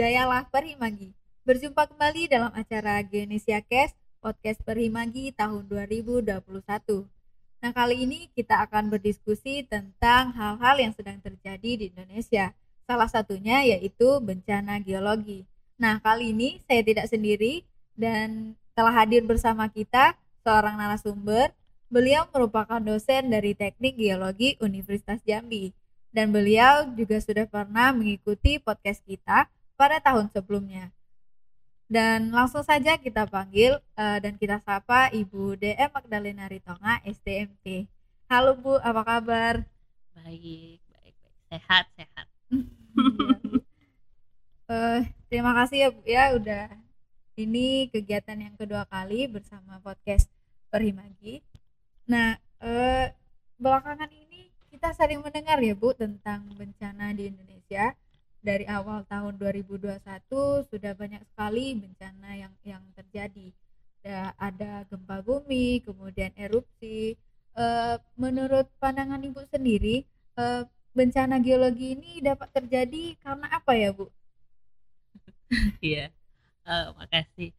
Jayalah Perhimagi. Berjumpa kembali dalam acara Geonesia Cast, podcast Perhimagi tahun 2021. Nah, kali ini kita akan berdiskusi tentang hal-hal yang sedang terjadi di Indonesia. Salah satunya yaitu bencana geologi. Nah, kali ini saya tidak sendiri dan telah hadir bersama kita seorang narasumber. Beliau merupakan dosen dari Teknik Geologi Universitas Jambi dan beliau juga sudah pernah mengikuti podcast kita pada tahun sebelumnya. Dan langsung saja kita panggil uh, dan kita sapa Ibu DM Magdalena Ritonga, STMT. Halo Bu, apa kabar? Baik, baik, baik. Sehat, sehat. uh, terima kasih ya Bu ya udah ini kegiatan yang kedua kali bersama podcast Perhimagi. Nah, uh, belakangan ini kita sering mendengar ya Bu tentang bencana di Indonesia dari awal tahun 2021 sudah banyak sekali bencana yang yang terjadi. Ada, ada gempa bumi, kemudian erupsi. E, menurut pandangan Ibu sendiri, e, bencana geologi ini dapat terjadi karena apa ya, Bu? Iya, uh, makasih.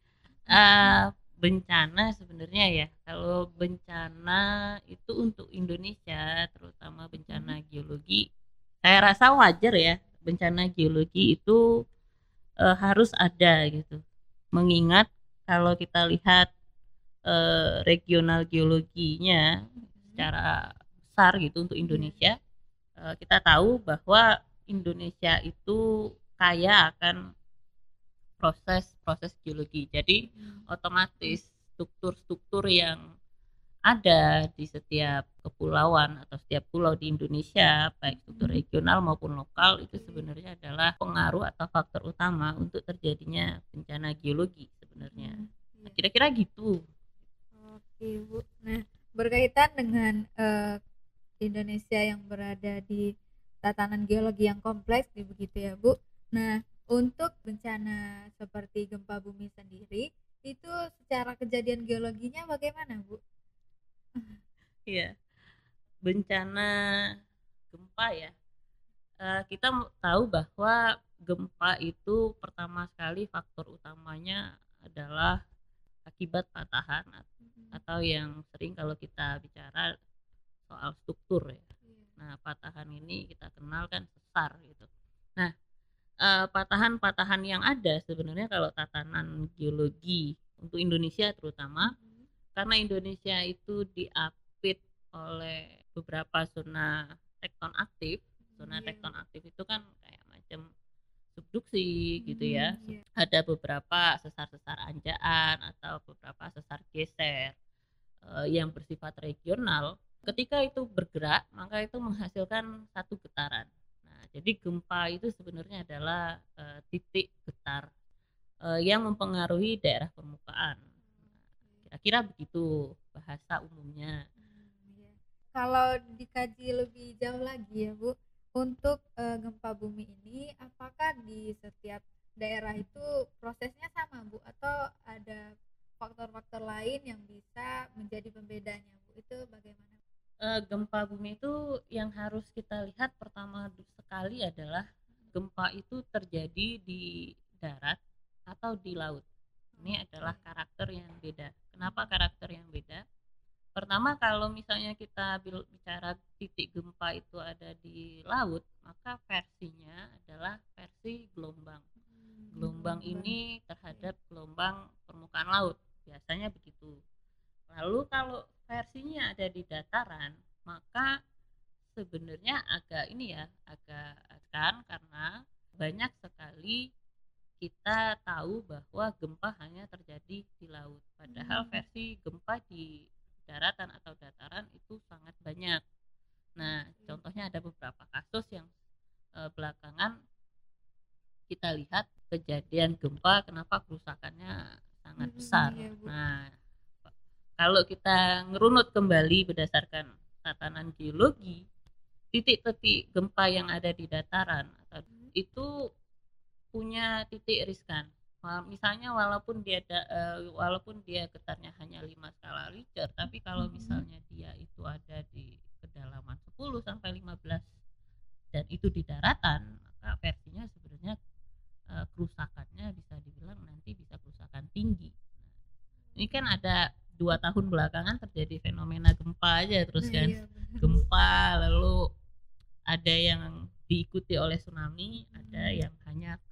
Uh, bencana sebenarnya ya, kalau bencana itu untuk Indonesia, terutama bencana hmm. geologi, saya rasa wajar ya bencana geologi itu e, harus ada gitu. Mengingat kalau kita lihat e, regional geologinya secara besar gitu untuk Indonesia, e, kita tahu bahwa Indonesia itu kaya akan proses-proses geologi. Jadi hmm. otomatis struktur-struktur yang ada di setiap kepulauan atau setiap pulau di Indonesia baik itu hmm. regional maupun lokal itu sebenarnya adalah pengaruh atau faktor utama untuk terjadinya bencana geologi sebenarnya. Hmm, nah, iya. kira-kira gitu. Oke bu. Nah berkaitan dengan uh, Indonesia yang berada di tatanan geologi yang kompleks begitu ya bu. Nah untuk bencana seperti gempa bumi sendiri itu secara kejadian geologinya bagaimana bu Iya. Bencana gempa ya. Uh, kita tahu bahwa gempa itu pertama sekali faktor utamanya adalah akibat patahan hmm. atau yang sering kalau kita bicara soal struktur ya. Iya. Nah, patahan ini kita kenal kan sesar gitu. Nah, uh, patahan-patahan yang ada sebenarnya kalau tatanan geologi untuk Indonesia terutama hmm. Karena Indonesia itu diap oleh beberapa zona tekton aktif. Zona yeah. tekton aktif itu kan kayak macam subduksi hmm, gitu ya. yeah. ada beberapa sesar-sesar anjaan atau beberapa sesar geser uh, yang bersifat regional. Ketika itu bergerak maka itu menghasilkan satu getaran. Nah jadi gempa itu sebenarnya adalah uh, titik getar uh, yang mempengaruhi daerah permukaan kira-kira begitu bahasa umumnya kalau dikaji lebih jauh lagi ya Bu untuk e, gempa bumi ini apakah di setiap daerah itu prosesnya sama Bu atau ada faktor-faktor lain yang bisa menjadi pembedanya Bu itu bagaimana? E, gempa bumi itu yang harus kita lihat pertama sekali adalah gempa itu terjadi di darat atau di laut. Ini adalah karakter yang beda. Kenapa karakter yang beda? pertama kalau misalnya kita bicara titik gempa itu ada di laut maka versinya adalah versi gelombang. Hmm, gelombang ini terhadap gelombang permukaan laut biasanya begitu. Lalu kalau versinya ada di dataran maka sebenarnya agak ini ya agak kan karena banyak sekali kita tahu bahwa gempa hanya terjadi di laut padahal hmm. versi gempa di daratan atau dataran itu sangat banyak. Nah, contohnya ada beberapa kasus yang e, belakangan kita lihat kejadian gempa kenapa kerusakannya sangat hmm, besar. Iya, nah, kalau kita ngerunut kembali berdasarkan tatanan geologi, titik-titik gempa yang ada di dataran atau hmm. itu punya titik riskan misalnya walaupun dia da, uh, walaupun dia getarnya hanya 5 skala Richter tapi kalau misalnya dia itu ada di kedalaman 10 sampai 15 dan itu di daratan maka versinya sebenarnya uh, kerusakannya bisa dibilang nanti bisa kerusakan tinggi. Nah, ini kan ada dua tahun belakangan terjadi fenomena gempa aja terus kan. iya, gempa lalu ada yang diikuti oleh tsunami ada yang hanya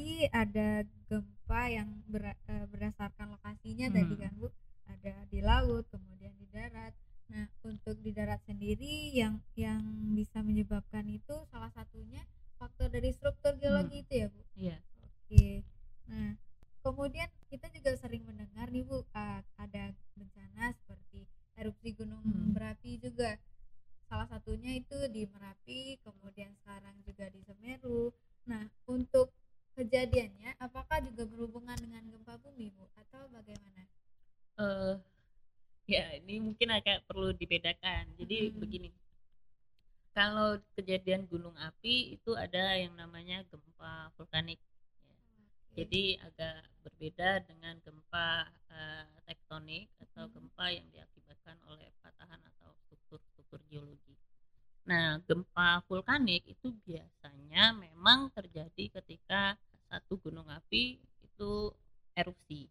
tadi ada gempa yang ber- eh, berdasarkan lokasinya tadi Hmm. kan, Bu. Ada di laut, kemudian di darat. Nah, untuk di darat sendiri yang yang bisa menyebabkan itu salah satunya mungkin agak perlu dibedakan jadi Hmm. begini kalau kejadian gunung api itu ada yang namanya gempa vulkanik Oke. jadi agak berbeda dengan gempa eh, tektonik atau Hmm. gempa yang diakibatkan oleh patahan atau struktur-struktur geologi. Nah, gempa vulkanik itu biasanya memang terjadi ketika satu gunung api itu erupsi.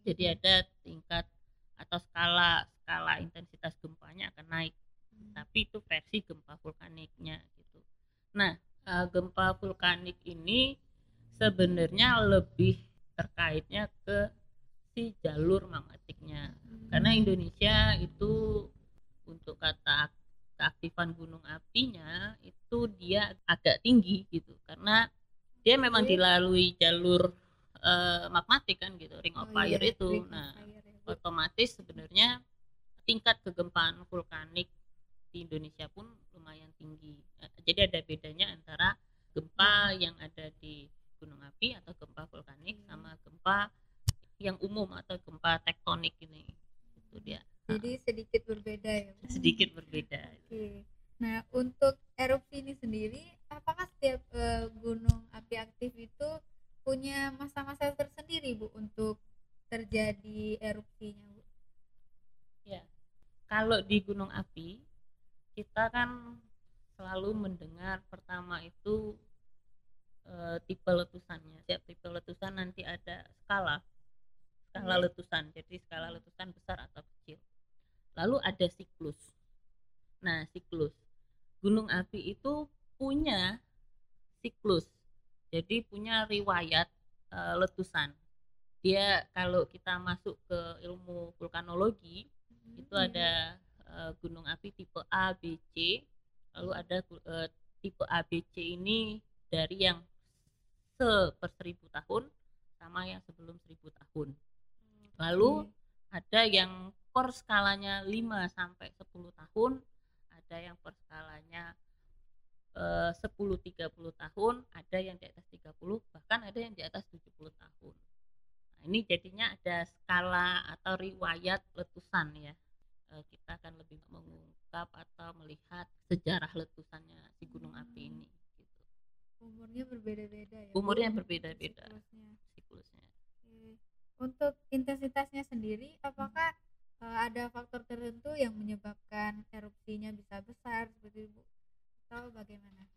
Jadi ada tingkat atau skala skala intensitas gempanya akan naik Hmm. tapi itu versi gempa vulkaniknya gitu. Nah, eh, gempa vulkanik ini sebenarnya lebih terkaitnya ke si jalur magmatiknya. Hmm. Karena Indonesia itu untuk kata ak- keaktifan gunung apinya itu dia agak tinggi gitu karena dia memang Oke. dilalui jalur eh, magmatik kan gitu ring of Oh fire iya, itu. ring Nah, fire ya, otomatis sebenarnya tingkat kegempaan vulkanik di Indonesia pun lumayan tinggi. Eh, Jadi ada bedanya antara gempa yang ada di gunung api atau gempa vulkanik Hmm. sama gempa yang umum atau gempa tektonik ini. Itu dia. Jadi sedikit berbeda ya. Sedikit berbeda. Oke. Nah, untuk erupsi ini sendiri, apakah setiap eh, gunung api aktif itu punya masa-masa tersendiri, Bu, untuk terjadi erupsinya, Bu? Kalau di gunung api kita kan selalu mendengar pertama itu eh, tipe letusannya. Setiap tipe letusan nanti ada skala skala Iya. letusan. Jadi skala letusan besar atau kecil. Lalu ada siklus. Nah, siklus. Gunung api itu punya siklus. Jadi punya riwayat eh, letusan. Dia kalau kita masuk ke ilmu vulkanologi itu Iya. ada eh, gunung api tipe A, B, C. Lalu ada eh, tipe A, B, C ini dari yang se per seribu tahun sama yang sebelum seribu tahun. Lalu ada yang per skalanya 5 sampai 10 tahun, ada yang per skalanya eh, 10 30 tahun, ada yang di atas 30, bahkan ada yang di atas 70 tahun. Nah, ini jadinya ada skala atau riwayat letusan ya. Eh, kita akan lebih mengungkap atau melihat sejarah letusannya si gunung api ini gitu. umurnya berbeda-beda ya, Umurnya berbeda-beda. siklusnya. Untuk intensitasnya sendiri, apakah eh, ada faktor tertentu yang menyebabkan erupsinya bisa besar seperti itu, Bu? Atau bagaimana?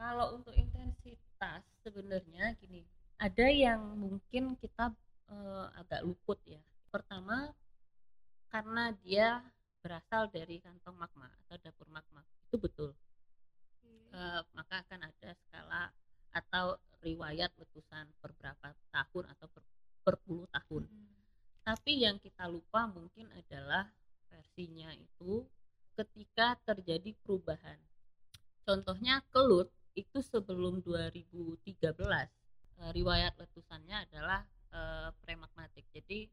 Kalau untuk intensitas sebenarnya gini, ada yang mungkin kita eh, agak luput ya. Pertama karena dia berasal dari kantong magma atau dapur magma. Itu betul. Eh, maka akan ada skala atau riwayat letusan per berapa tahun atau per, per puluh tahun. Hmm. Tapi yang kita lupa mungkin adalah versinya itu ketika terjadi perubahan. Contohnya kelut itu sebelum 2013 eh, riwayat letusannya adalah eh, premagmatik. Jadi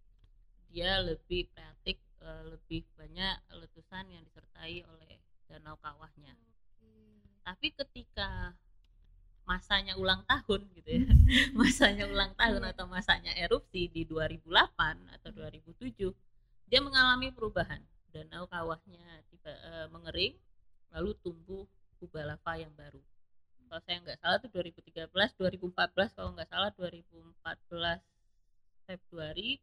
dia lebih freatik, eh, lebih banyak letusan yang disertai oleh danau kawahnya. Tapi ketika masanya ulang tahun gitu ya, masanya ulang tahun Iya. atau masanya erupsi di 2008 atau 2007 dia mengalami perubahan danau kawahnya tiba eh, mengering lalu tumbuh kubah lava yang baru kalau saya nggak salah itu 2013 2014 kalau nggak salah 2014 Februari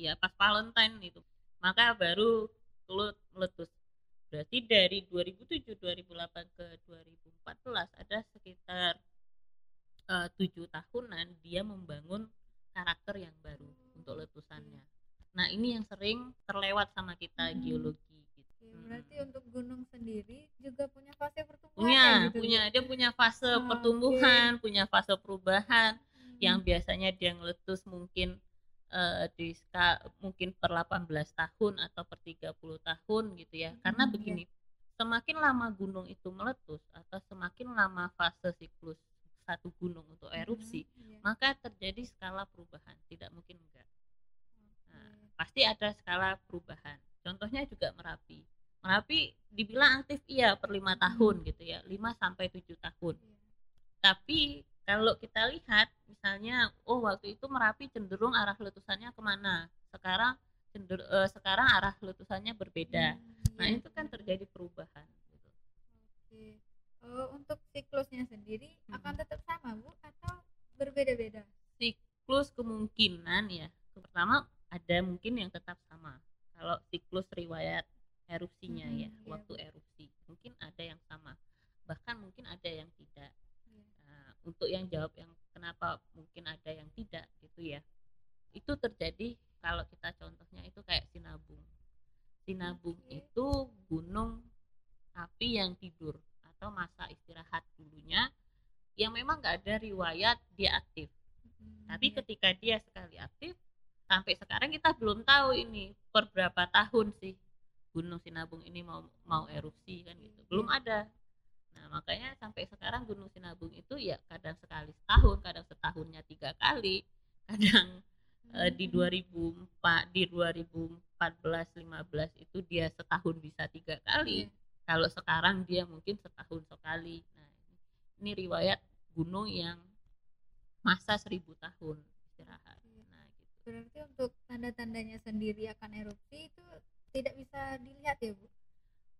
ya pas Valentine itu maka baru meletus berarti dari 2007 2008 ke 2014 ada sekitar eh, tujuh tahunan dia membangun karakter yang baru untuk letusannya. Nah ini yang sering terlewat sama kita Hmm. geologi. Gitu. Oke, berarti untuk gunung sendiri juga punya fase pertumbuhan Punya, gitu, Bu? punya dia punya fase Ah, pertumbuhan, punya fase perubahan Hmm. yang biasanya dia ngeletus mungkin eh, di mungkin per 18 tahun atau per 30 tahun gitu ya. Karena Hmm, iya. begini, semakin lama gunung itu meletus atau semakin lama fase siklus satu gunung untuk erupsi, Hmm, iya. maka terjadi skala perubahan, tidak mungkin enggak. Nah, pasti ada skala perubahan. Contohnya juga Merapi. Merapi dibilang aktif iya per lima Hmm. tahun gitu ya, 5 sampai 7 tahun. Iya. Tapi kalau kita lihat misalnya oh waktu itu Merapi cenderung arah letusannya ke mana? Sekarang cender eh, sekarang arah letusannya berbeda. Hmm, Nah, iya, itu kan terjadi perubahan gitu. Oke. Eh, untuk siklusnya sendiri Hmm. akan tetap sama, Bu, atau berbeda-beda? Siklus kemungkinan ya. Pertama ada mungkin yang tetap sama. Kalau siklus riwayat erupsinya Mhm, ya, iya, waktu erupsi. Mungkin ada yang sama. Bahkan mungkin ada yang tidak. Iya. Nah, untuk yang jawab yang kenapa mungkin ada yang tidak gitu ya. Itu terjadi kalau kita contohnya itu kayak Sinabung. Sinabung Oke. itu gunung api yang tidur atau masa istirahat dulunya yang memang nggak ada riwayat dia aktif. Hmm, Tapi iya. ketika dia sekali aktif, sampai sekarang kita belum tahu ini per berapa tahun sih Gunung Sinabung ini mau mau erupsi kan gitu. Belum Iya. ada. Nah makanya sampai sekarang Gunung Sinabung itu ya kadang sekali setahun, kadang setahunnya tiga kali, kadang eh, di Hmm, 2004 di 2014 15 itu dia setahun bisa tiga kali. iya. Kalau sekarang dia mungkin setahun sekali. Nah ini riwayat gunung yang masa seribu tahun istirahat. Berarti untuk tanda-tandanya sendiri akan erupsi itu tidak bisa dilihat ya, Bu?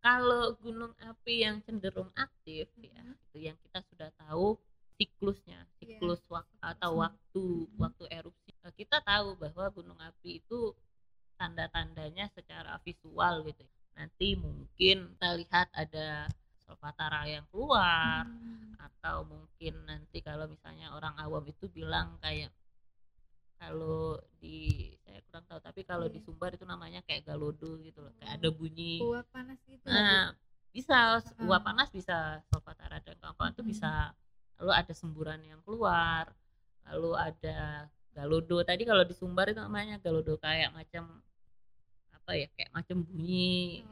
Kalau gunung api yang cenderung aktif ya Mhm. itu yang kita sudah tahu siklusnya, Iya, siklus waktu atau siklus. waktu Mhm. waktu erupsi. Eh, Kita tahu bahwa gunung api itu tanda-tandanya secara visual gitu. Nanti mungkin kita lihat ada solvatara yang keluar Hmm, atau mungkin nanti kalau misalnya orang awam itu bilang kayak kalau di saya kurang tahu tapi kalau di Iya. Sumbar itu namanya kayak galodo gitu loh kayak ada bunyi. Uap panas gitu. Nah bisa uap Ah. panas bisa solvatara dan kawan-kawan itu bisa. Lalu ada semburan yang keluar lalu ada galodo tadi kalau di Sumbar itu namanya galodo kayak macam apa ya kayak macam bunyi.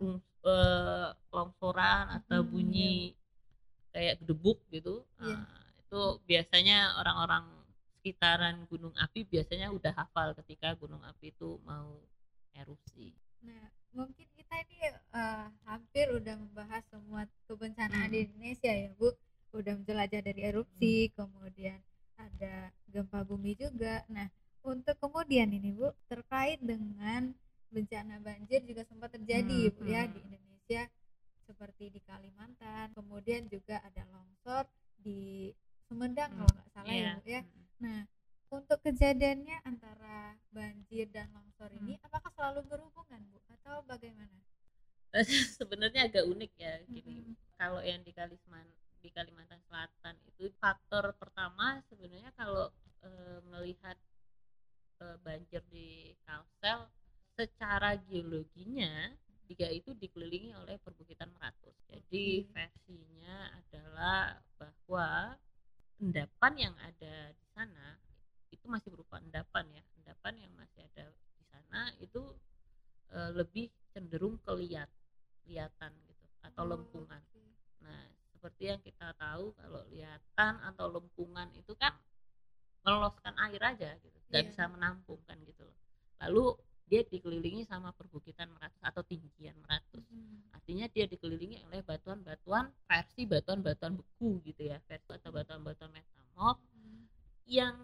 Oh, eh, longsoran atau Mhm, bunyi kayak gedebuk gitu. Iya. Nah, itu biasanya orang-orang sekitaran gunung api biasanya udah hafal ketika gunung api itu mau erupsi Nah, mungkin kita ini eh, hampir udah membahas semua kebencanaan Hmm. di Indonesia ya, Bu. Udah menjelajah dari erupsi, kemudian ada gempa bumi juga. Nah, untuk kemudian ini, Bu, terkait dengan bencana banjir juga sempat terjadi, Hmm, Bu ya, hmm. di Indonesia seperti di Kalimantan, kemudian juga ada longsor di Sumedang Hmm, kalau nggak salah ya, Iya. Bu ya. Mm. Nah, untuk kejadiannya antara banjir dan longsor ini Hmm. apakah selalu berhubungan, Bu, atau bagaimana? sebenarnya agak unik ya gini Mm-mm. kalau yang di Kalimantan di Kalimantan Selatan itu faktor pertama sebenarnya kalau eh, melihat eh, banjir di Kalsel secara geologinya dia itu dikelilingi oleh perbukitan meratus. Jadi Oke. versinya adalah bahwa endapan yang ada di sana itu masih berupa endapan ya. Endapan yang masih ada di sana itu eh, lebih cenderung keliat lihatan gitu atau Oh, lempungan. oke. Nah, seperti yang kita tahu kalau lihatan atau lempungan itu kan meloloskan air aja gitu, nggak Iya. bisa menampung kan gitu loh. Lalu dia dikelilingi sama perbukitan meratus atau tinggian meratus. Mm. Artinya dia dikelilingi oleh batuan-batuan versi batuan-batuan beku gitu ya, versi atau batuan-batuan metamorf Mm. yang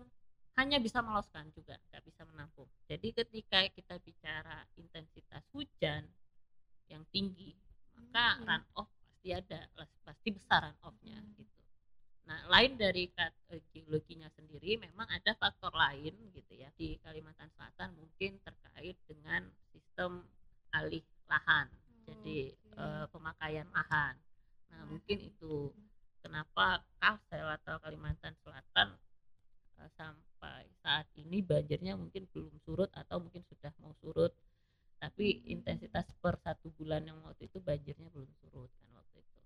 hanya bisa meloloskan juga, nggak bisa menampung. Jadi ketika kita bicara intensitas hujan yang tinggi, maka Hmm, run off pasti ada, pasti besar run off-nya Hmm. gitu. Nah, lain dari kat- eh, geologinya sendiri, memang ada faktor lain gitu ya di Kalimantan Selatan mungkin terkait dengan sistem alih lahan, jadi Oke. eh, pemakaian lahan. Nah, Lahan. mungkin itu kenapa Kalsel atau Kalimantan Selatan sampai saat ini banjirnya mungkin belum surut atau mungkin sudah mau surut. Tapi intensitas per satu bulan yang waktu itu banjirnya belum surut kan waktu itu.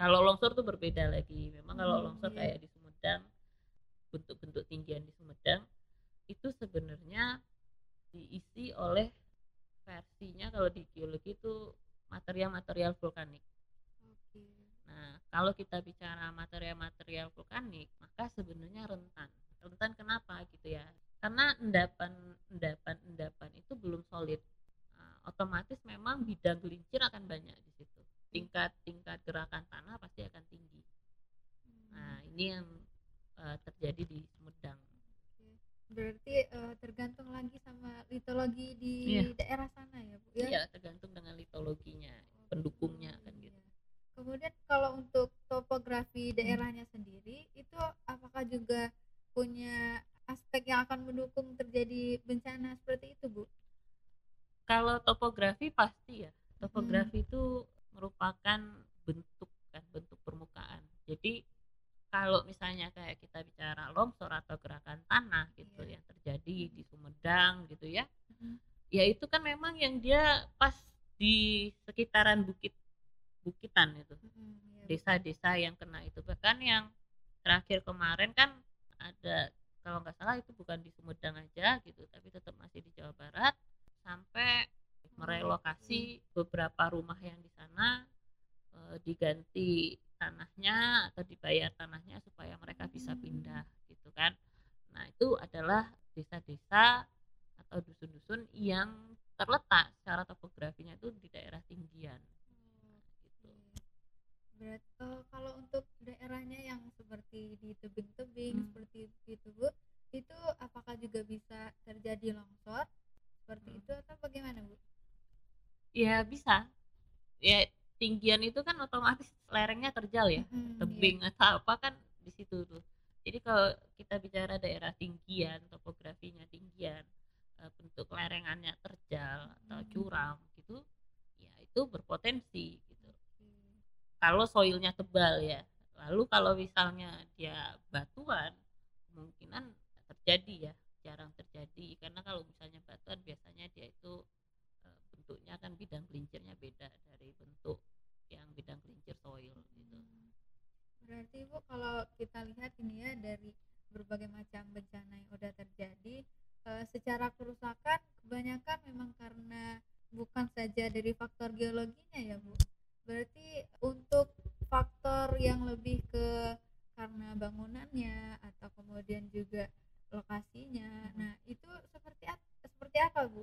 Kalau longsor tuh berbeda lagi memang kalau Hmm, longsor iya. kayak di Sumedang bentuk-bentuk tinggian di Sumedang itu sebenarnya diisi oleh versinya kalau di geologi itu material-material vulkanik Oke. Nah, kalau kita bicara material-material vulkanik, maka sebenarnya rentan. Rentan kenapa gitu ya? Karena endapan endapan endapan itu belum solid. Nah, otomatis memang bidang gelincir akan banyak di situ. Tingkat tingkat gerakan tanah pasti akan tinggi. Nah, ini yang eh, terjadi di Sumedang. Berarti eh, tergantung lagi sama litologi di Iya. daerah sana ya, Bu ya. Iya, tergantung dengan litologinya, pendukungnya kan gitu. Iya. Kemudian kalau untuk topografi daerahnya sendiri itu apakah juga punya aspek yang akan mendukung terjadi bencana seperti itu, Bu? Kalau topografi pasti ya. Topografi itu merupakan bentuk kan, bentuk permukaan. Jadi kalau misalnya kayak kita bicara longsor atau gerakan tanah gitu Iya. yang terjadi di Sumedang gitu ya. Mhm. Ya itu kan memang yang dia pas di sekitaran bukit bukitan itu. Mhm, iya. Desa-desa yang kena itu. Bahkan yang terakhir kemarin kan ada kalau nggak salah itu bukan di Sumedang aja gitu tapi tetap masih di Jawa Barat. Sampai merelokasi beberapa rumah yang di sana eh, diganti tanahnya atau dibayar tanahnya supaya mereka bisa pindah gitu kan. Nah itu adalah desa-desa atau dusun-dusun yang terletak secara topografinya itu di daerah tinggian gitu Berat, eh, kalau untuk daerahnya yang seperti di tebing-tebing Hmm. seperti itu bu, itu apakah juga bisa terjadi longsor seperti Hmm. itu atau bagaimana bu? ya bisa ya tinggian itu kan otomatis lerengnya terjal ya Mhm, tebing atau apa kan di situ tuh jadi kalau kita bicara daerah tinggian topografinya tinggian eh, bentuk lerengannya terjal atau Hmm. curam gitu ya itu berpotensi gitu. Kalau soilnya tebal ya lalu kalau misalnya dia batuan kemungkinan terjadi ya jarang terjadi. Karena kalau misalnya batuan biasanya dia itu eh, bentuknya kan bidang gelincirnya beda dari bentuk yang bidang gelincir soil gitu. Berarti bu kalau kita lihat ini ya dari berbagai macam bencana yang udah terjadi, eh, secara kerusakan kebanyakan memang karena bukan saja dari faktor geologinya ya bu. Berarti untuk faktor yang lebih ke karena bangunannya atau kemudian juga lokasinya. Nah itu seperti seperti apa bu?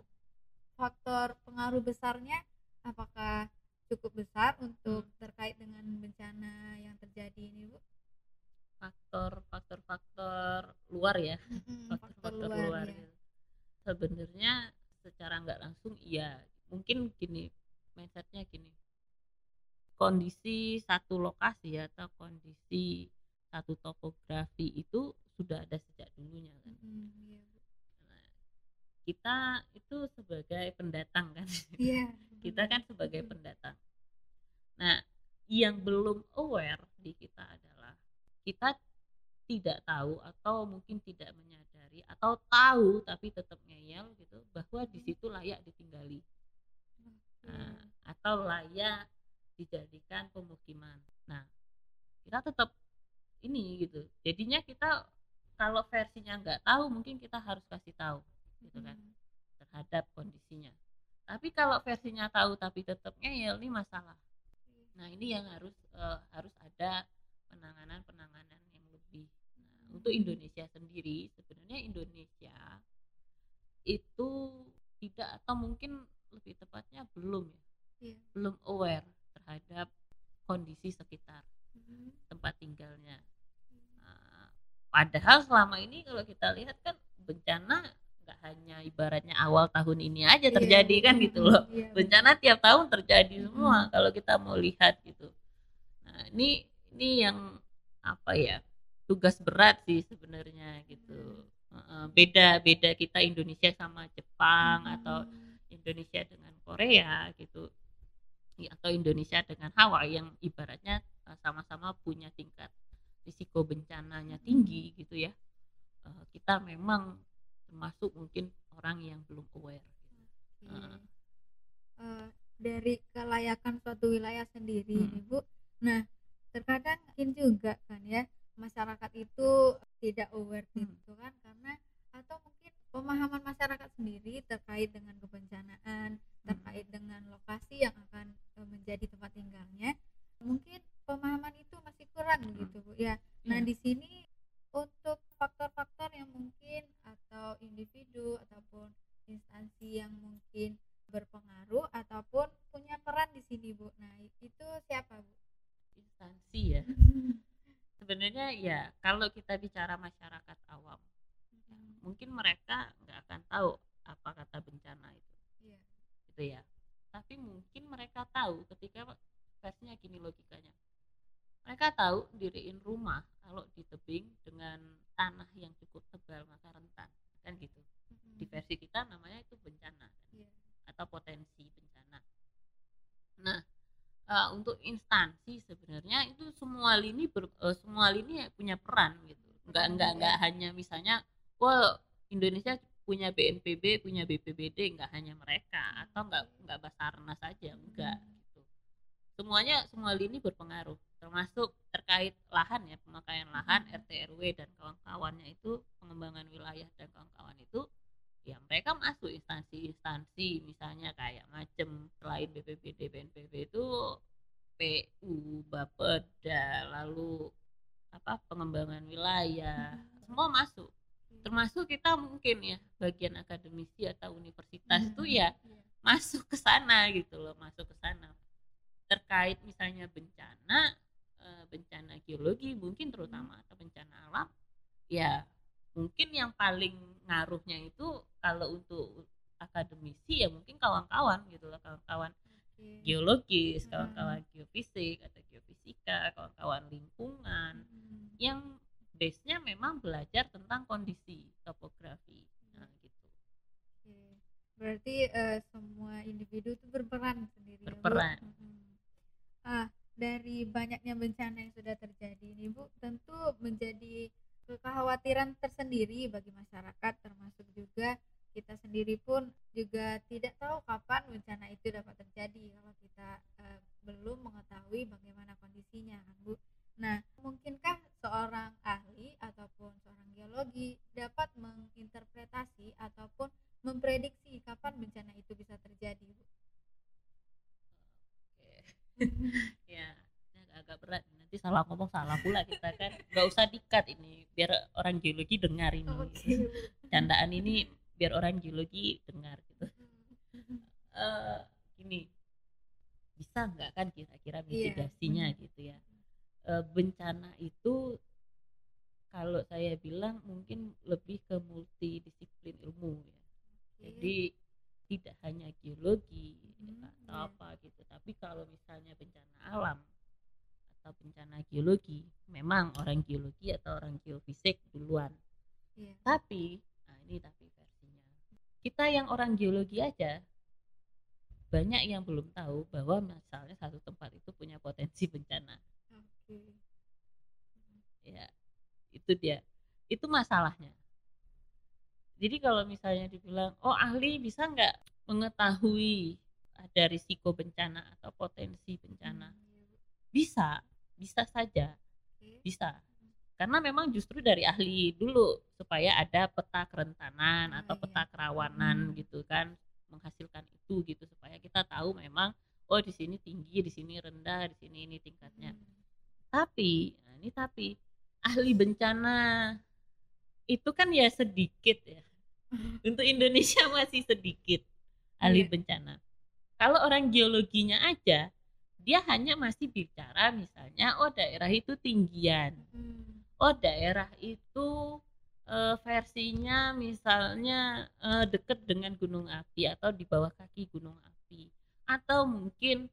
Faktor pengaruh besarnya apakah cukup besar untuk terkait dengan bencana yang terjadi ini bu? Faktor faktor faktor luar ya Mm-mm, faktor faktor luar, ya. gitu. sebenarnya secara nggak langsung iya mungkin gini mindsetnya gini kondisi satu lokasi atau kondisi satu topografi itu sudah ada sejak dulunya kan Mm-mm, iya. Nah, kita itu sebagai pendatang kan Iya. kita kan sebagai pendatang nah yang belum aware di kita adalah kita tidak tahu atau mungkin tidak menyadari atau tahu tapi tetap ngeyel gitu bahwa di situ layak ditinggali. Nah, atau layak dijadikan pemukiman. Nah kita tetap ini gitu. Jadinya kita kalau versinya nggak tahu mungkin kita harus kasih tahu gitu kan Mm. terhadap kondisinya. Tapi kalau versinya tahu tapi tetap ngeyel ini masalah. Nah ini yang harus eh, harus ada penanganan penanganan yang lebih nah, untuk Indonesia sendiri sebenarnya Indonesia itu tidak atau mungkin lebih tepatnya belum ya Iya. belum aware terhadap kondisi sekitar Mm. tempat tinggalnya Nah, padahal selama ini kalau kita lihat kan bencana nggak hanya ibaratnya awal tahun ini aja Iya, terjadi Bu. kan gitu loh Iya, Bu. bencana tiap tahun terjadi semua kalau kita mau lihat gitu nah ini ini yang apa ya tugas berat sih sebenarnya gitu beda beda kita Indonesia sama Jepang atau Mm. Indonesia dengan Korea gitu atau Indonesia dengan Hawaii yang ibaratnya eh, sama-sama punya tingkat risiko bencananya tinggi gitu ya uh, kita memang termasuk mungkin orang yang belum aware okay. uh. Uh, dari kelayakan suatu wilayah sendiri hmm. ibu nah terkadang mungkin juga kan ya masyarakat itu tidak aware hmm. gitu kan karena atau mungkin pemahaman masyarakat sendiri terkait dengan kebencanaan hmm. terkait dengan lokasi yang akan e, menjadi tempat tinggalnya mungkin pemahaman itu masih kurang hmm. gitu bu ya nah yeah. di sini untuk faktor-faktor yang mungkin atau individu ataupun instansi yang mungkin berpengaruh ataupun punya peran di sini bu nah itu siapa bu instansi ya sebenarnya ya kalau kita bicara masyarakat awam hmm. mungkin mereka nggak akan tahu apa kata bencana itu yeah. gitu ya tapi mungkin mereka tahu ketika versinya gini logikanya mereka tahu diriin rumah kalau di tebing dengan tanah yang cukup tebal maka rentan kan gitu hmm. di versi kita namanya itu bencana kan? yeah. atau potensi bencana uh, untuk instansi sebenarnya itu semua lini ber, uh, semua lini punya peran gitu nggak hmm, nggak nggak hanya misalnya wah Indonesia punya BNPB punya BPBD nggak hanya mereka atau nggak nggak Basarnas saja enggak hmm. gitu semuanya semua lini berpengaruh termasuk terkait lahan ya pemakaian lahan hmm. RT RW dan kawan-kawannya itu pengembangan wilayah dan kawan-kawan itu ya mereka masuk instansi-instansi misalnya kayak macam selain BPBD BNPB itu PU Bapeda lalu apa pengembangan wilayah hmm. semua masuk termasuk kita mungkin ya bagian akademisi atau universitas hmm. itu ya yeah. masuk ke sana gitu loh masuk ke sana terkait misalnya bencana eh, bencana geologi mungkin terutama atau bencana alam ya mungkin yang paling ngaruhnya itu kalau untuk akademisi ya mungkin kawan-kawan gitu loh kawan-kawan okay. geologis hmm. kawan-kawan geofisik atau geofisika kawan-kawan lingkungan hmm. yang base-nya memang belajar tentang kondisi topografi nah gitu okay. berarti uh, semua individu itu berperan sendiri ya, berperan ya, hmm. ah dari banyaknya bencana yang sudah terjadi ini bu tentu menjadi kekhawatiran tersendiri bagi masyarakat termasuk juga kita sendiri pun juga tidak tahu kapan bencana itu dapat terjadi kalau kita e, belum mengetahui bagaimana kondisinya kan Bu. Nah, mungkinkah seorang ahli ataupun seorang geologi dapat menginterpretasi ataupun memprediksi kapan bencana itu bisa terjadi, Bu? Oke. ya, agak berat nanti salah ngomong salah pula kita kan nggak usah dikat ini orang geologi dengar ini okay. candaan ini biar orang geologi dengar gitu uh, gini bisa nggak kan kira-kira iya. mitigasinya yeah. gitu ya uh, bencana itu kalau saya bilang mungkin lebih ke multidisiplin ilmu ya okay. jadi tidak hanya geologi hmm, atau yeah. apa gitu tapi kalau misalnya bencana alam atau bencana geologi memang orang geologi atau orang geofisik duluan. Yeah. tapi nah ini tapi versinya. Kita yang orang geologi aja banyak yang belum tahu bahwa misalnya satu tempat itu punya potensi bencana. Okay. ya itu dia. Itu masalahnya. Jadi kalau misalnya dibilang oh ahli bisa nggak mengetahui ada risiko bencana atau potensi bencana? Hmm bisa bisa saja bisa karena memang justru dari ahli dulu supaya ada peta kerentanan oh, atau iya. peta kerawanan hmm. gitu kan menghasilkan itu gitu supaya kita tahu memang oh di sini tinggi di sini rendah di sini ini tingkatnya hmm. tapi nah ini tapi ahli bencana itu kan ya sedikit ya untuk Indonesia masih sedikit ahli yeah. bencana kalau orang geologinya aja dia hanya masih bicara misalnya oh daerah itu tinggian hmm. oh daerah itu e, versinya misalnya e, dekat dengan gunung api atau di bawah kaki gunung api atau mungkin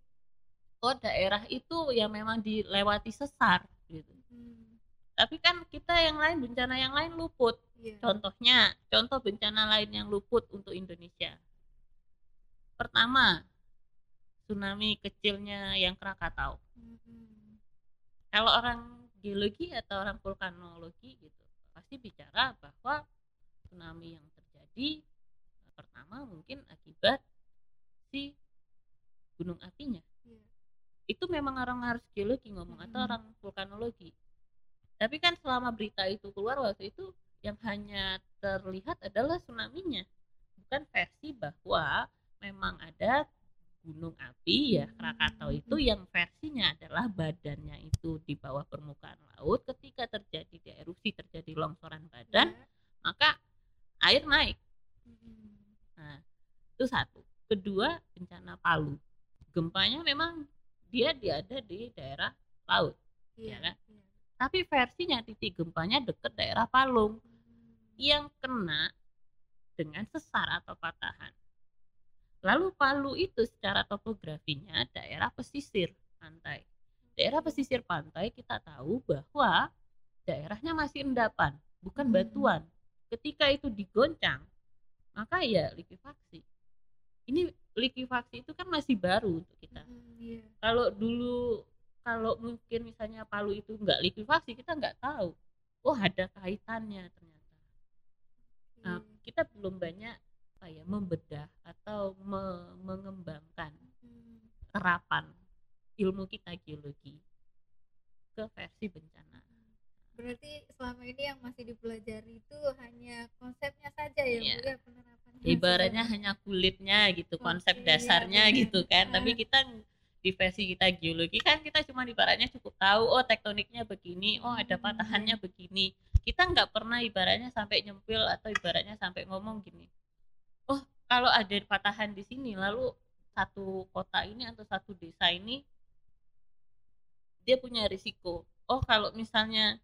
oh daerah itu yang memang dilewati sesar gitu hmm. tapi kan kita yang lain bencana yang lain luput yeah. contohnya contoh bencana lain yang luput untuk Indonesia pertama tsunami kecilnya yang Krakatau. Hmm. Kalau orang geologi atau orang vulkanologi gitu pasti bicara bahwa tsunami yang terjadi pertama mungkin akibat si gunung apinya Iya. itu memang orang harus geologi ngomong atau Mm-mm. orang vulkanologi tapi kan selama berita itu keluar waktu itu yang hanya terlihat adalah tsunami-nya bukan versi bahwa memang ada gunung api ya Krakatau itu yang versinya adalah badannya itu di bawah permukaan laut ketika terjadi di erupsi terjadi longsoran badan Iya. maka air naik Mm-mm. Nah, itu satu. Kedua, bencana Palu. Gempanya memang dia dia ada di daerah laut, Iya. kan? iya. tapi versinya titik gempanya deket daerah Palung Hmm. yang kena dengan sesar atau patahan. Lalu Palu itu secara topografinya daerah pesisir pantai. Daerah pesisir pantai kita tahu bahwa daerahnya masih endapan, bukan Hmm. batuan. Ketika itu digoncang, maka ya likuifaksi. Ini likuifaksi itu kan masih baru untuk kita. Mm, Iya. Kalau dulu kalau mungkin misalnya Palu itu nggak likuifaksi, kita nggak tahu. Oh ada kaitannya ternyata. Nah, Iya. kita belum banyak apa ya membedah atau me- mengembangkan Mm. terapan ilmu kita geologi ke versi bencana. Berarti selama ini yang masih dipelajari itu hanya konsepnya saja ya, Iya. Bu ya penerapannya. Ibaratnya sudah- hanya kulitnya gitu, konsep Oke, dasarnya iya, gitu kan. Tapi Ah. kita di versi kita geologi kan kita cuma ibaratnya cukup tahu oh tektoniknya begini, oh ada Hmm, patahannya begini. Kita nggak pernah ibaratnya sampai nyempil atau ibaratnya sampai ngomong gini. Kalau ada patahan di sini lalu satu kota ini atau satu desa ini dia punya risiko. Oh, kalau misalnya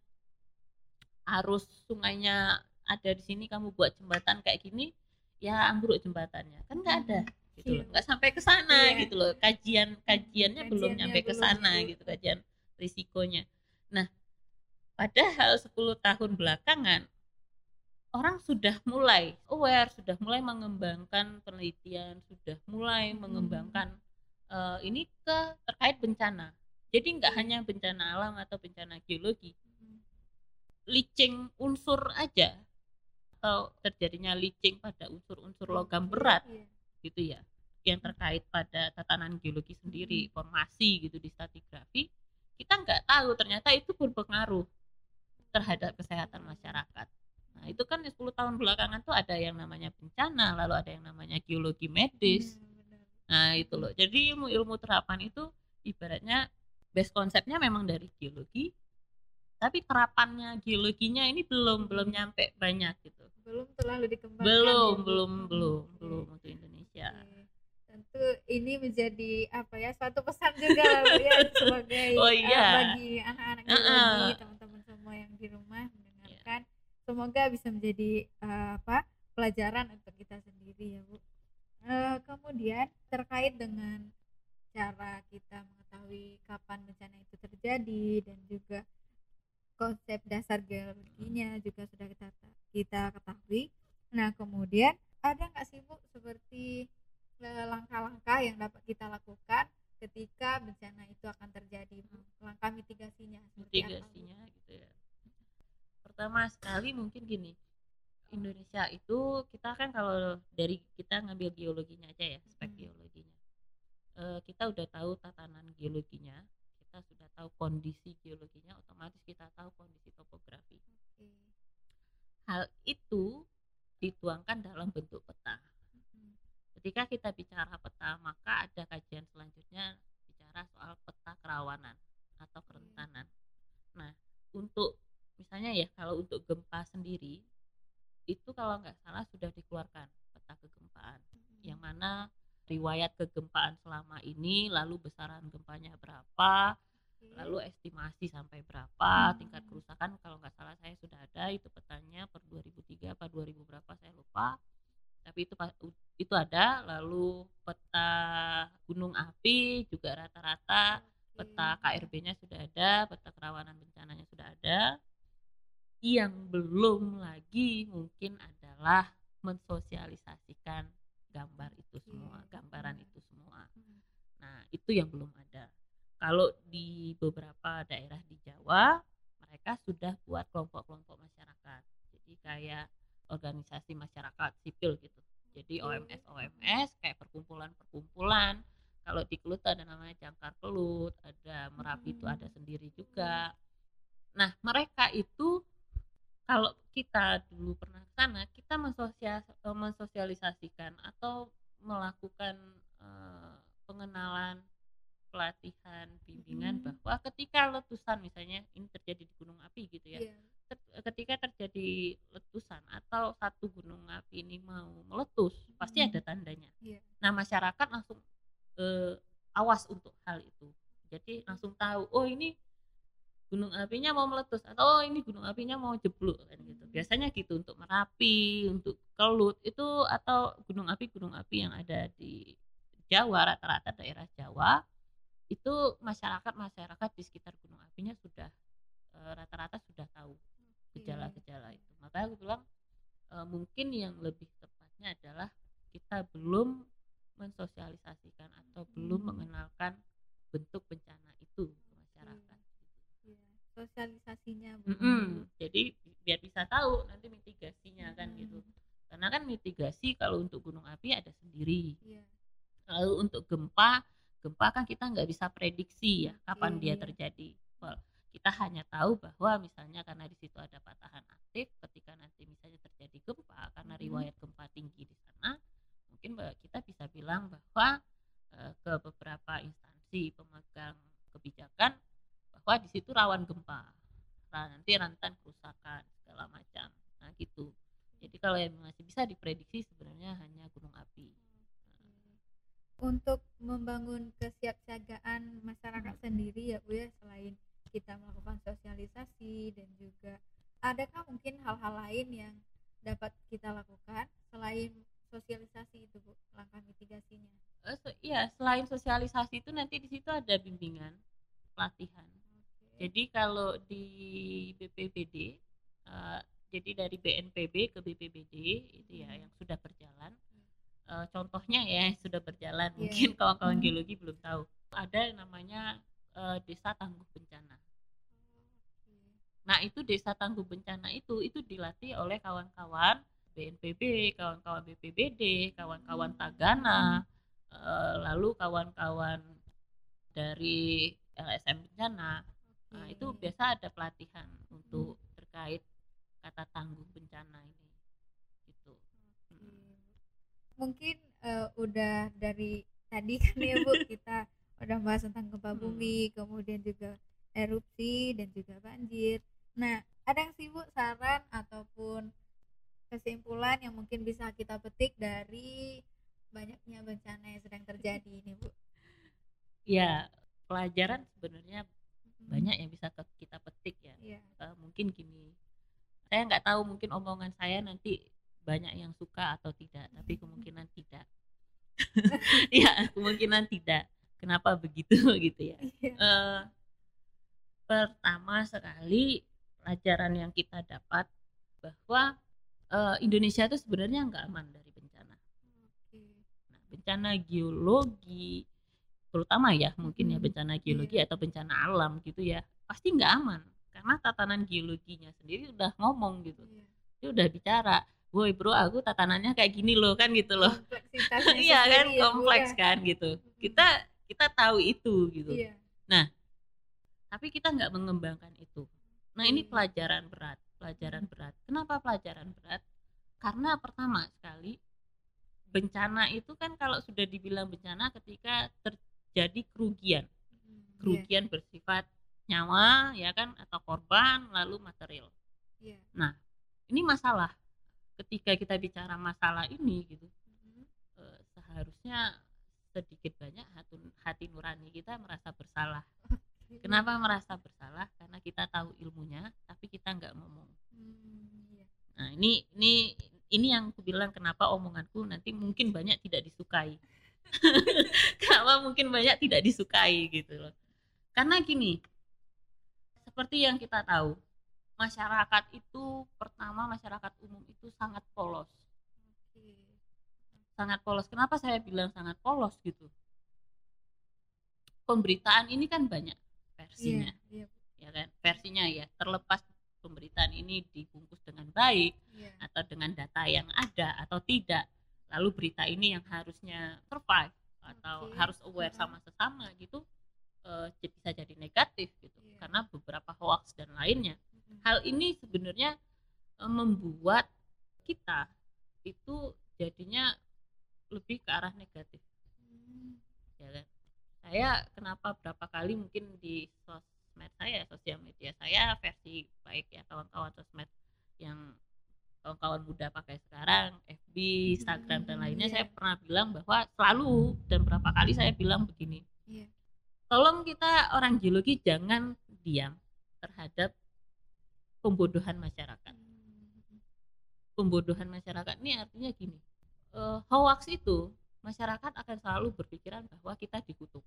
arus sungainya ada di sini kamu buat jembatan kayak gini, ya ambruk jembatannya. Kan nggak ada gitu Iya. loh. Nggak sampai ke sana Iya. gitu loh. Kajian kajiannya belum nyampe ke sana gitu kajian risikonya. Nah, padahal 10 tahun belakangan orang sudah mulai aware, sudah mulai mengembangkan penelitian, sudah mulai Hmm. mengembangkan eh, ini ke terkait bencana. Jadi nggak Iya. hanya bencana alam atau bencana geologi, licing unsur aja atau terjadinya licing pada unsur-unsur logam berat Iya. gitu ya yang terkait pada tatanan geologi sendiri formasi gitu di stratigrafi kita nggak tahu ternyata itu berpengaruh terhadap kesehatan masyarakat nah itu kan 10 tahun belakangan tuh ada yang namanya bencana lalu ada yang namanya geologi medis Hmm, nah itu loh jadi ilmu ilmu terapan itu ibaratnya base konsepnya memang dari geologi tapi terapannya geologinya ini belum belum nyampe banyak gitu Belum terlalu dikembangkan. belum ya, belum belum oke. belum untuk Indonesia Oke. Tentu ini menjadi apa ya suatu pesan juga ya sebagai Oh, iya. bagi anak-anak Uh-uh. geologi teman-teman semua yang di rumah semoga bisa menjadi eh, apa pelajaran untuk kita sendiri ya Bu. Eh, kemudian terkait dengan cara kita mengetahui kapan bencana itu terjadi dan juga konsep dasar geologinya juga sudah kita kita ketahui. Nah kemudian ada nggak sih bu seperti eh, langkah-langkah yang dapat kita lakukan ketika bencana itu akan terjadi langkah mitigasinya seperti apa, mitigasinya gitu ya pertama sekali mungkin gini Indonesia itu kita kan kalau dari kita ngambil geologinya aja ya spek Hmm. geologinya Eh, kita udah tahu tatanan geologinya kita sudah tahu kondisi geologinya otomatis kita tahu kondisi topografi Oke. hal itu dituangkan dalam bentuk peta Mm. ketika kita bicara peta maka ada kajian selanjutnya bicara soal peta kerawanan atau kerentanan nah untuk ya kalau untuk gempa sendiri itu kalau nggak salah sudah dikeluarkan peta kegempaan. Yang mana riwayat kegempaan selama ini lalu besaran gempanya berapa Oke. lalu estimasi sampai berapa Hmm. tingkat kerusakan kalau nggak salah saya sudah ada itu petanya per 2003 apa 2000 berapa saya lupa. Tapi itu itu ada lalu peta gunung api juga rata-rata peta KRB-nya sudah ada peta kerawanan bencananya sudah ada yang belum lagi mungkin adalah mensosialisasikan gambar itu semua gambaran itu semua. Mm. Nah, itu yang belum ada. Kalau di beberapa daerah di Jawa, mereka sudah buat kelompok-kelompok masyarakat. Jadi kayak organisasi masyarakat sipil gitu. Jadi OMS OMS kayak perkumpulan-perkumpulan. Kalau di Kelut ada namanya Jangkar Kelut ada Merapi itu ada sendiri juga. Nah mereka itu kalau kita dulu pernah ke sana kita eh, mensosialisasikan atau melakukan uh, pengenalan pelatihan bimbingan hmm. bahwa ketika letusan misalnya ini terjadi di gunung api gitu ya yeah. ketika terjadi letusan atau satu gunung api ini mau meletus hmm. pasti ada tandanya yeah. nah masyarakat langsung uh, awas untuk hal itu jadi langsung tahu oh ini gunung apinya mau meletus atau oh ini gunung apinya mau jeblok kan gitu. Biasanya gitu untuk merapi untuk kelut itu atau gunung api gunung api yang ada di Jawa rata-rata daerah Jawa itu masyarakat masyarakat di sekitar gunung apinya sudah eh, rata-rata e, sudah tahu gejala-gejala itu. Makanya aku bilang e, mungkin yang lebih tepatnya adalah kita belum mensosialisasikan atau belum hmm. mengenalkan bentuk bencana itu sosialisasinya mm -hmm. jadi biar bisa tahu nanti mitigasinya kan gitu karena kan mitigasi kalau untuk gunung api ada sendiri yeah. lalu untuk gempa gempa kan kita nggak bisa prediksi ya kapan yeah, dia iya. terjadi well, kita hanya tahu bahwa misalnya karena di situ ada patahan aktif ketika nanti misalnya terjadi gempa karena riwayat gempa tinggi di sana mungkin kita bisa bilang bahwa e, ke beberapa instansi pemegang kebijakan bahwa di situ rawan gempa. Nah, nanti rentan kerusakan segala macam. Nah gitu. Jadi kalau yang masih bisa diprediksi sebenarnya hanya gunung api. Untuk membangun kesiapsiagaan masyarakat hmm. sendiri ya Bu ya selain kita melakukan sosialisasi dan juga adakah mungkin hal-hal lain yang dapat kita lakukan selain sosialisasi itu Bu langkah mitigasinya? Uh, so, iya selain sosialisasi itu nanti di situ ada bimbingan pelatihan jadi kalau di BPBD uh, eh, jadi dari BNPB ke BPBD itu ya yang sudah berjalan. Uh, contohnya ya sudah berjalan. Yeah. mungkin kawan-kawan hmm. geologi belum tahu. Ada yang namanya uh, desa tangguh bencana. Nah itu desa tangguh bencana itu itu dilatih oleh kawan-kawan BNPB kawan-kawan BPBD kawan-kawan Tagana uh, lalu kawan-kawan dari LSM bencana Nah, itu biasa ada pelatihan untuk terkait kata tangguh bencana ini. Gitu. Hmm. Mungkin uh, udah dari tadi kan ya Bu kita udah bahas tentang gempa bumi, hmm. kemudian juga erupsi dan juga banjir. Nah, ada yang sih Bu saran ataupun kesimpulan yang mungkin bisa kita petik dari banyaknya bencana yang sedang terjadi ini Bu? Ya, pelajaran sebenarnya banyak yang bisa kita petik ya yeah. Iya. uh, mungkin gini saya nggak tahu mungkin omongan saya nanti banyak yang suka atau tidak tapi kemungkinan tidak ya kemungkinan tidak kenapa begitu gitu ya yeah. uh, pertama sekali pelajaran yang kita dapat bahwa uh, Indonesia itu sebenarnya nggak aman dari bencana okay. nah, bencana geologi terutama ya mungkin ya hmm, bencana geologi yeah. atau bencana alam gitu ya pasti nggak aman karena tatanan geologinya sendiri udah ngomong gitu yeah. dia udah bicara woi bro aku tatanannya kayak gini loh kan gitu loh iya kan ya, kompleks kan gitu hmm. kita kita tahu itu gitu yeah. nah tapi kita nggak mengembangkan itu nah ini iya. pelajaran berat pelajaran hmm. berat kenapa pelajaran berat karena pertama sekali bencana itu kan kalau sudah dibilang bencana ketika ter, jadi kerugian hmm, kerugian yeah. bersifat nyawa ya kan atau korban lalu material yeah. nah ini masalah ketika kita bicara masalah ini gitu mm-hmm. eh, seharusnya sedikit banyak hati, hati nurani kita merasa bersalah kenapa merasa bersalah karena kita tahu ilmunya tapi kita nggak ngomong mm, yeah. nah ini ini ini yang aku bilang kenapa omonganku nanti mungkin banyak tidak disukai kenapa mungkin banyak tidak disukai gitu loh. Karena gini seperti yang kita tahu masyarakat itu pertama masyarakat umum itu sangat polos. Sangat polos. Kenapa saya bilang sangat polos gitu? Pemberitaan ini kan banyak versinya yeah, yeah. ya kan? Versinya ya terlepas pemberitaan ini dibungkus dengan baik Iya. atau dengan data yang ada atau tidak lalu berita ini yang harusnya survive atau Oke. harus aware sama sesama gitu j- bisa jadi negatif gitu Iya. karena beberapa hoax dan lainnya Mm-mm. hal ini sebenarnya eh, membuat kita itu jadinya lebih ke arah negatif Hmm. ya kan saya kenapa berapa kali mungkin di sosmed saya sosial media saya versi baik ya kawan-kawan sosmed yang kawan-kawan muda pakai sekarang FB Instagram dan Hmm, lainnya iya. saya pernah bilang bahwa selalu dan berapa kali saya bilang begini Iya. tolong kita orang geologi jangan diam terhadap pembodohan masyarakat Hmm. pembodohan masyarakat ini artinya gini eh, hoax itu masyarakat akan selalu berpikiran bahwa kita dikutuk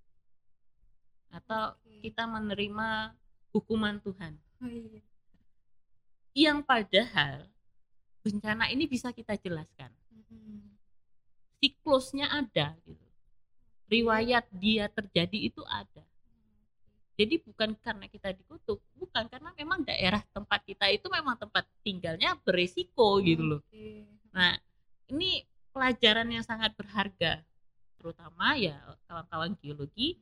atau Oke. kita menerima hukuman Tuhan Oh, iya. yang padahal bencana ini bisa kita jelaskan Mm-mm. siklusnya ada gitu riwayat dia terjadi itu ada jadi bukan karena kita dikutuk bukan karena memang daerah tempat kita itu memang tempat tinggalnya beresiko gitu loh. Nah, ini pelajaran yang sangat berharga, terutama ya kawan-kawan geologi.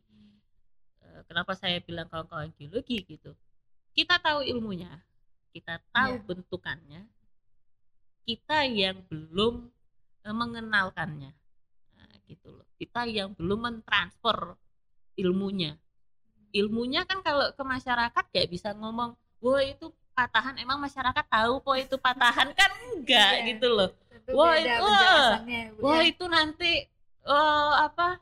Eh, Kenapa saya bilang kawan-kawan geologi gitu? Kita tahu ilmunya, kita tahu Iya. bentukannya, kita yang belum eh, mengenalkannya, nah, gitu loh. Kita yang belum mentransfer ilmunya. Ilmunya kan kalau ke masyarakat gak bisa ngomong, wah itu patahan. Emang masyarakat tahu kok itu patahan kan enggak Iya. gitu loh. Wah, itu, Wah ya. itu nanti eh apa?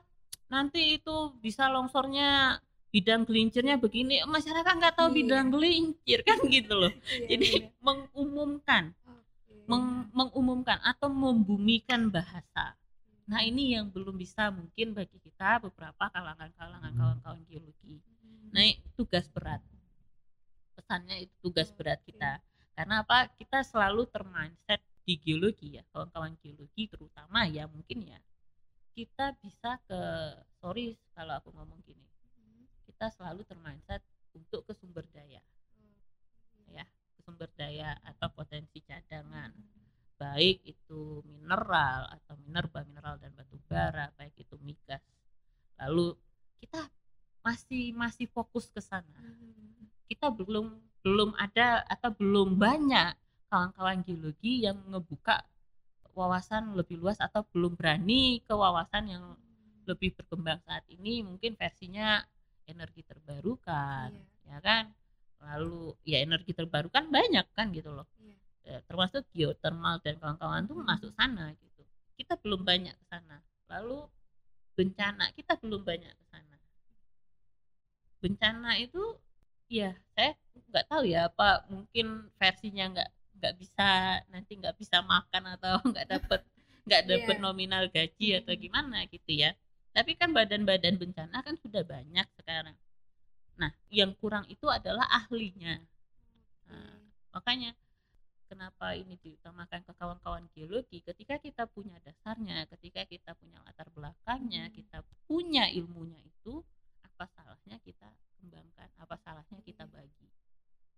Nanti itu bisa longsornya bidang gelincirnya begini. Masyarakat nggak tahu Iya. bidang gelincir kan gitu loh. Iya, Jadi iya. mengumumkan. Meng- mengumumkan atau membumikan bahasa. Nah ini yang belum bisa mungkin bagi kita beberapa kalangan-kalangan kawan-kawan geologi. Hmm. Nah tugas berat. Pesannya itu tugas berat kita. Karena apa? Kita selalu termindset di geologi ya, kawan-kawan geologi terutama ya mungkin ya. Kita bisa ke sorry kalau aku ngomong gini. Hmm. Kita selalu termindset untuk ke sumber daya, ya, sumber daya atau potensi cadangan. Baik itu mineral atau minerba, mineral dan batu bara, baik itu migas. Lalu kita masih masih fokus ke sana Hmm. kita belum belum ada atau belum banyak kawan-kawan geologi yang ngebuka wawasan lebih luas atau belum berani ke wawasan yang lebih berkembang saat ini mungkin versinya energi terbarukan Iya, ya kan lalu ya energi terbarukan banyak kan gitu loh iya. Eh, termasuk geothermal dan kawan-kawan tuh Hmm. masuk sana gitu kita belum banyak ke sana lalu bencana kita belum banyak ke sana bencana itu ya saya nggak tahu ya apa mungkin versinya nggak nggak bisa nanti nggak bisa makan atau nggak dapet nggak dapet Iya. nominal gaji atau Hmm. gimana gitu ya tapi kan badan-badan bencana kan sudah banyak sekarang nah yang kurang itu adalah ahlinya Nah, makanya kenapa ini diutamakan ke kawan-kawan geologi ketika kita punya dasarnya ketika kita punya latar belakangnya Hmm. kita punya ilmunya itu apa salahnya kita kembangkan apa salahnya kita Iya. bagi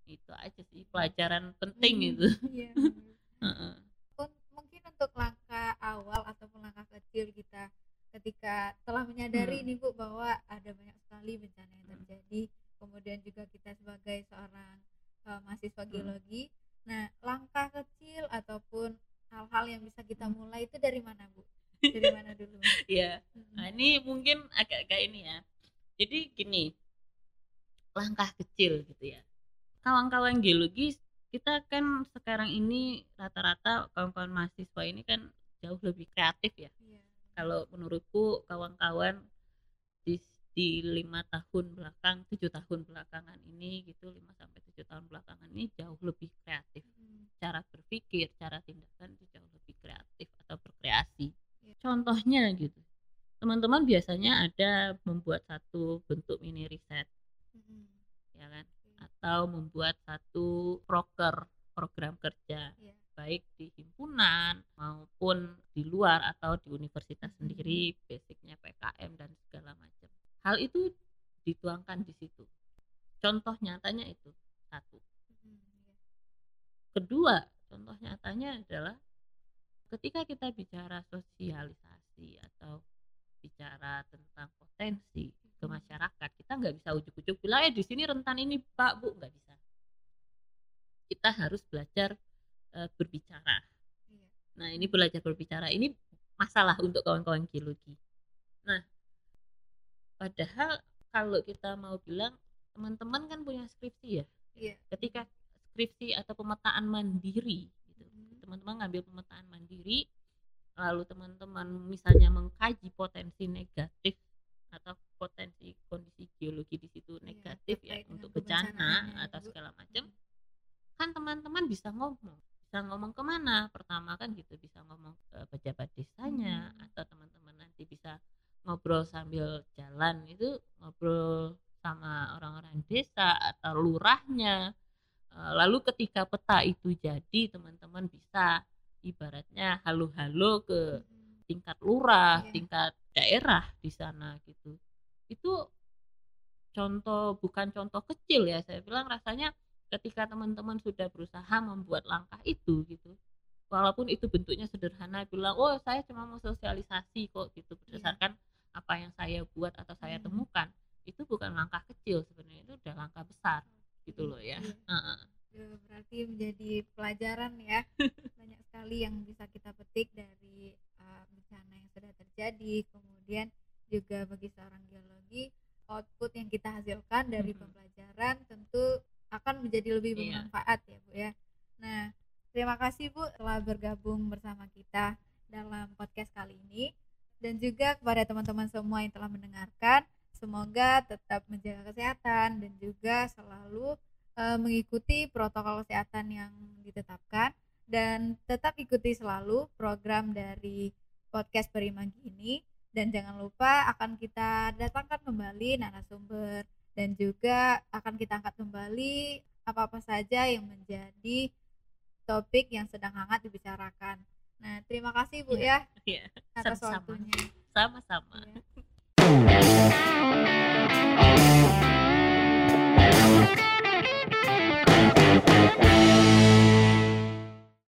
itu aja sih pelajaran penting Hmm, itu Iya. Un- mungkin untuk langkah awal ataupun langkah kecil kita ketika telah menyadari Hmm. nih Bu bahwa ada banyak sekali bencana yang Hmm. terjadi kemudian juga kita sebagai seorang uh, mahasiswa Hmm. geologi nah langkah kecil ataupun hal-hal yang bisa kita Hmm. mulai itu dari mana Bu dari mana dulu Iya. Hmm. Nah, ini mungkin agak-agak ini ya. Jadi gini, langkah kecil gitu ya. Kawan-kawan geologi kita kan sekarang ini rata-rata kawan-kawan mahasiswa ini kan jauh lebih kreatif ya. Kalau menurutku kawan-kawan di di lima tahun belakang, tujuh tahun belakangan ini gitu, lima sampai tujuh tahun belakangan ini jauh lebih kreatif. Hmm. Cara berpikir, cara tindakan itu jauh lebih kreatif atau berkreasi. Iya. Contohnya gitu, teman-teman biasanya ada membuat satu bentuk mini riset, Hmm. ya kan? Atau membuat satu proker program kerja, Iya. Baik di himpunan maupun di luar atau di universitas sendiri, basicnya PKM dan segala macam. Hal itu dituangkan di situ. contoh nyatanya itu satu kedua contoh nyatanya adalah ketika kita bicara sosialisasi atau bicara tentang potensi ke Hmm. masyarakat kita nggak bisa ujuk-ujuk bilang eh di sini rentan ini pak bu nggak bisa kita harus belajar eh, berbicara. Iya. nah ini belajar berbicara. Ini masalah untuk kawan-kawan geologi. Nah padahal kalau kita mau bilang teman-teman kan punya skripsi ya? Iya. ketika skripsi atau pemetaan mandiri gitu. Hmm. teman-teman ngambil pemetaan mandiri lalu teman-teman misalnya mengkaji potensi negatif atau potensi kondisi geologi di situ Iya, negatif ya dengan untuk bencana ya, atau segala macam kan teman-teman bisa ngomong bisa ngomong ke mana pertama kan gitu bisa ngomong ke pejabat desanya Hmm. atau teman-teman nanti bisa ngobrol sambil jalan itu ngobrol sama orang-orang desa atau lurahnya Eh, lalu ketika peta itu jadi teman-teman bisa ibaratnya halo-halo ke Hmm. tingkat lurah, Iya. tingkat daerah di sana gitu. Itu contoh bukan contoh kecil ya. Saya bilang rasanya ketika teman-teman sudah berusaha membuat langkah itu gitu. Walaupun itu bentuknya sederhana bilang, "Oh, saya cuma mau sosialisasi kok." gitu berdasarkan apa yang saya buat atau saya Hmm. temukan. Itu bukan langkah kecil sebenarnya, itu udah langkah besar gitu loh ya. Iya. Heeh. Ya, berarti menjadi pelajaran ya banyak sekali yang bisa kita petik dari uh, bencana yang sudah terjadi kemudian juga bagi seorang geologi output yang kita hasilkan dari Mhm. pembelajaran tentu akan menjadi lebih Iya. bermanfaat ya bu ya. Nah terima kasih bu telah bergabung bersama kita dalam podcast kali ini. Dan juga kepada teman-teman semua yang telah mendengarkan semoga tetap menjaga kesehatan dan juga selalu eh, mengikuti protokol kesehatan yang ditetapkan. Dan tetap ikuti selalu program dari podcast Perimagi ini. Dan jangan lupa akan kita datangkan kembali narasumber dan juga akan kita angkat kembali apa-apa saja yang menjadi topik yang sedang hangat dibicarakan. Nah, terima kasih Bu iya, ya, ya, atas Sama-sama. Sama-sama. Ya.